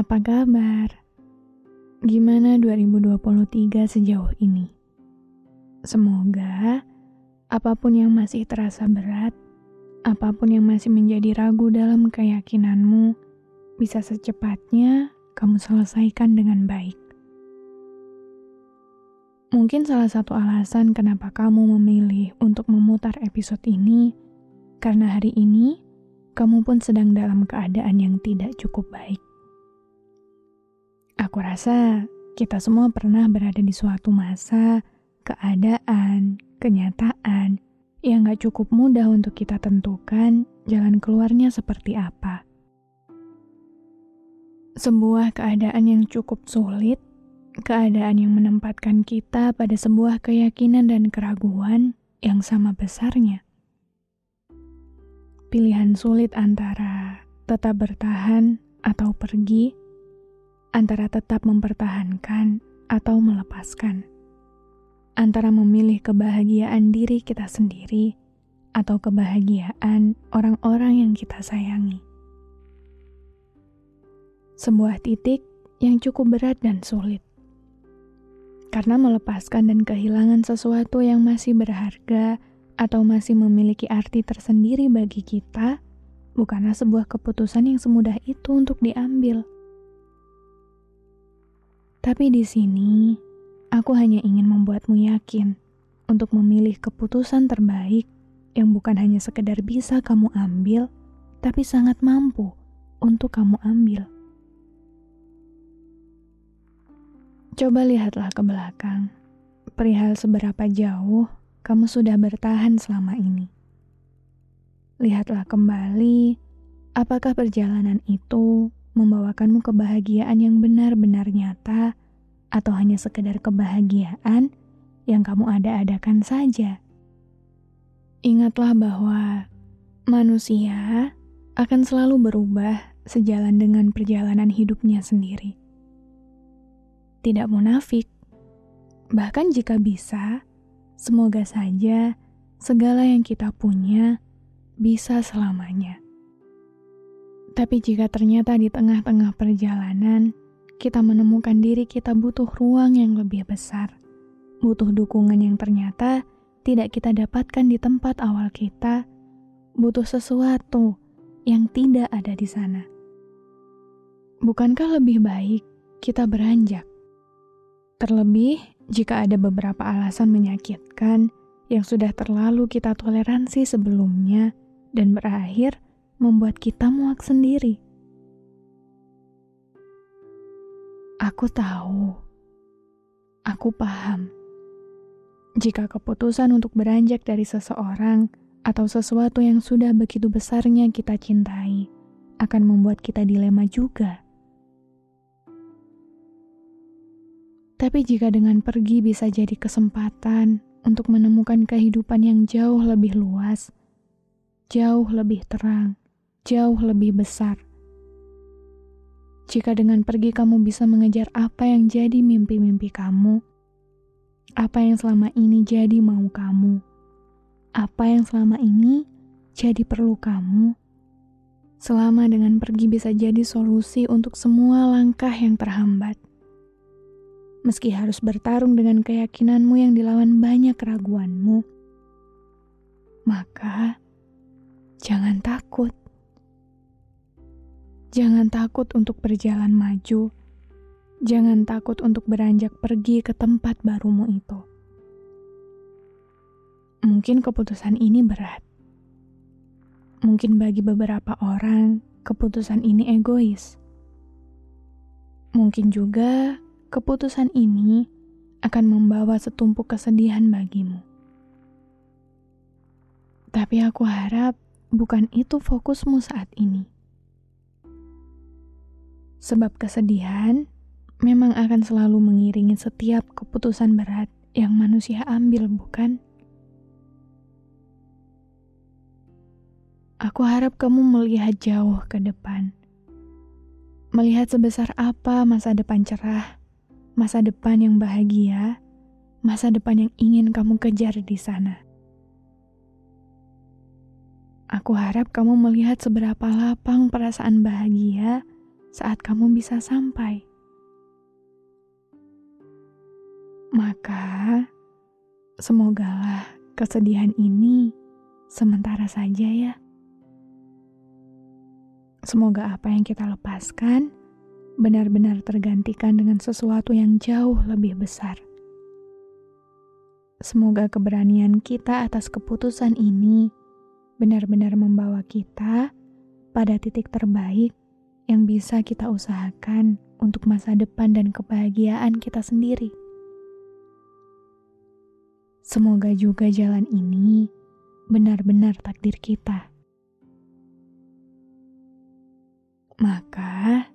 Apa kabar? Gimana 2023 sejauh ini? Semoga apa pun yang masih terasa berat, apa pun yang masih menjadi ragu dalam keyakinanmu, bisa secepatnya kamu selesaikan dengan baik. Mungkin salah satu alasan kenapa kamu memilih untuk memutar episode ini, karena hari ini kamu pun sedang dalam keadaan yang tidak cukup baik. Aku rasa kita semua pernah berada di suatu masa, keadaan, kenyataan yang gak cukup mudah untuk kita tentukan jalan keluarnya seperti apa. Sebuah keadaan yang cukup sulit, keadaan yang menempatkan kita pada sebuah keyakinan dan keraguan yang sama besarnya pilihan sulit antara tetap bertahan atau pergi, antara tetap mempertahankan atau melepaskan, antara memilih kebahagiaan diri kita sendiri atau kebahagiaan orang-orang yang kita sayangi. Sebuah titik yang cukup berat dan sulit. Karena melepaskan dan kehilangan sesuatu yang masih berharga atau masih memiliki arti tersendiri bagi kita, bukanlah sebuah keputusan yang semudah itu untuk diambil. Tapi di sini, aku hanya ingin membuatmu yakin untuk memilih keputusan terbaik yang bukan hanya sekedar bisa kamu ambil, tapi sangat mampu untuk kamu ambil. Coba lihatlah ke belakang, perihal seberapa jauh kamu sudah bertahan selama ini. Lihatlah kembali, apakah perjalanan itu membawakanmu kebahagiaan yang benar-benar nyata, atau hanya sekedar kebahagiaan yang kamu ada-adakan saja. Ingatlah bahwa manusia akan selalu berubah sejalan dengan perjalanan hidupnya sendiri. Tidak munafik, bahkan jika bisa, Semoga saja segala yang kita punya bisa selamanya. Tapi jika ternyata di tengah-tengah perjalanan kita menemukan diri kita butuh ruang yang lebih besar, butuh dukungan yang ternyata tidak kita dapatkan di tempat awal kita, butuh sesuatu yang tidak ada di sana. Bukankah lebih baik kita beranjak? Terlebih jika ada beberapa alasan menyakitkan yang sudah terlalu kita toleransi sebelumnya dan berakhir membuat kita muak sendiri. Aku tahu, aku paham. Jika keputusan untuk beranjak dari seseorang atau sesuatu yang sudah begitu besarnya kita cintai akan membuat kita dilema juga. Tapi jika dengan pergi bisa jadi kesempatan untuk menemukan kehidupan yang jauh lebih luas, jauh lebih terang, jauh lebih besar. Jika dengan pergi kamu bisa mengejar apa yang jadi mimpi-mimpi kamu, apa yang selama ini jadi mau kamu, apa yang selama ini jadi perlu kamu, selama dengan pergi bisa jadi solusi untuk semua langkah yang terhambat meski harus bertarung dengan keyakinanmu yang dilawan banyak keraguanmu, maka Jangan takut untuk berjalan maju. Jangan takut untuk beranjak pergi ke tempat barumu itu. Mungkin keputusan ini berat. Mungkin bagi beberapa orang, keputusan ini egois. Mungkin juga keputusan ini akan membawa setumpuk kesedihan bagimu. Tapi aku harap bukan itu fokusmu saat ini. Sebab kesedihan memang akan selalu mengiringi setiap keputusan berat yang manusia ambil, bukan? Aku harap kamu melihat jauh ke depan. Melihat sebesar apa masa depan cerah, masa depan yang bahagia, masa depan yang ingin kamu kejar di sana. Aku harap kamu melihat seberapa lapang perasaan bahagia saat kamu bisa sampai. Maka, semogalah kesedihan ini sementara saja ya. Semoga apa yang kita lepaskan benar-benar tergantikan dengan sesuatu yang jauh lebih besar. Semoga keberanian kita atas keputusan ini benar-benar membawa kita pada titik terbaik yang bisa kita usahakan untuk masa depan dan kebahagiaan kita sendiri. Semoga juga jalan ini benar-benar takdir kita. Maka,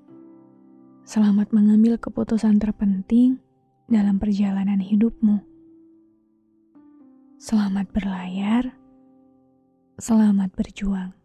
selamat mengambil keputusan terpenting dalam perjalanan hidupmu. Selamat berlayar, selamat berjuang.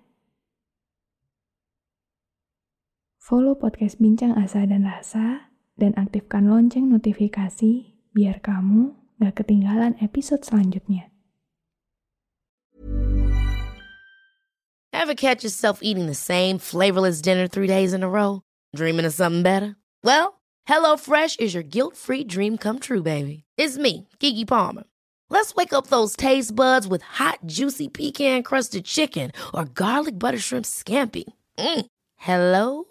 Follow podcast Bincang Asa dan Rasa dan aktifkan lonceng notifikasi biar kamu gak ketinggalan episode selanjutnya. Ever catch yourself eating the same flavorless dinner three days in a row? Dreaming of something better? Well, HelloFresh is your guilt-free dream come true, baby. It's me, Kiki Palmer. Let's wake up those taste buds with hot, juicy pecan-crusted chicken or garlic butter shrimp scampi. Mm. Hello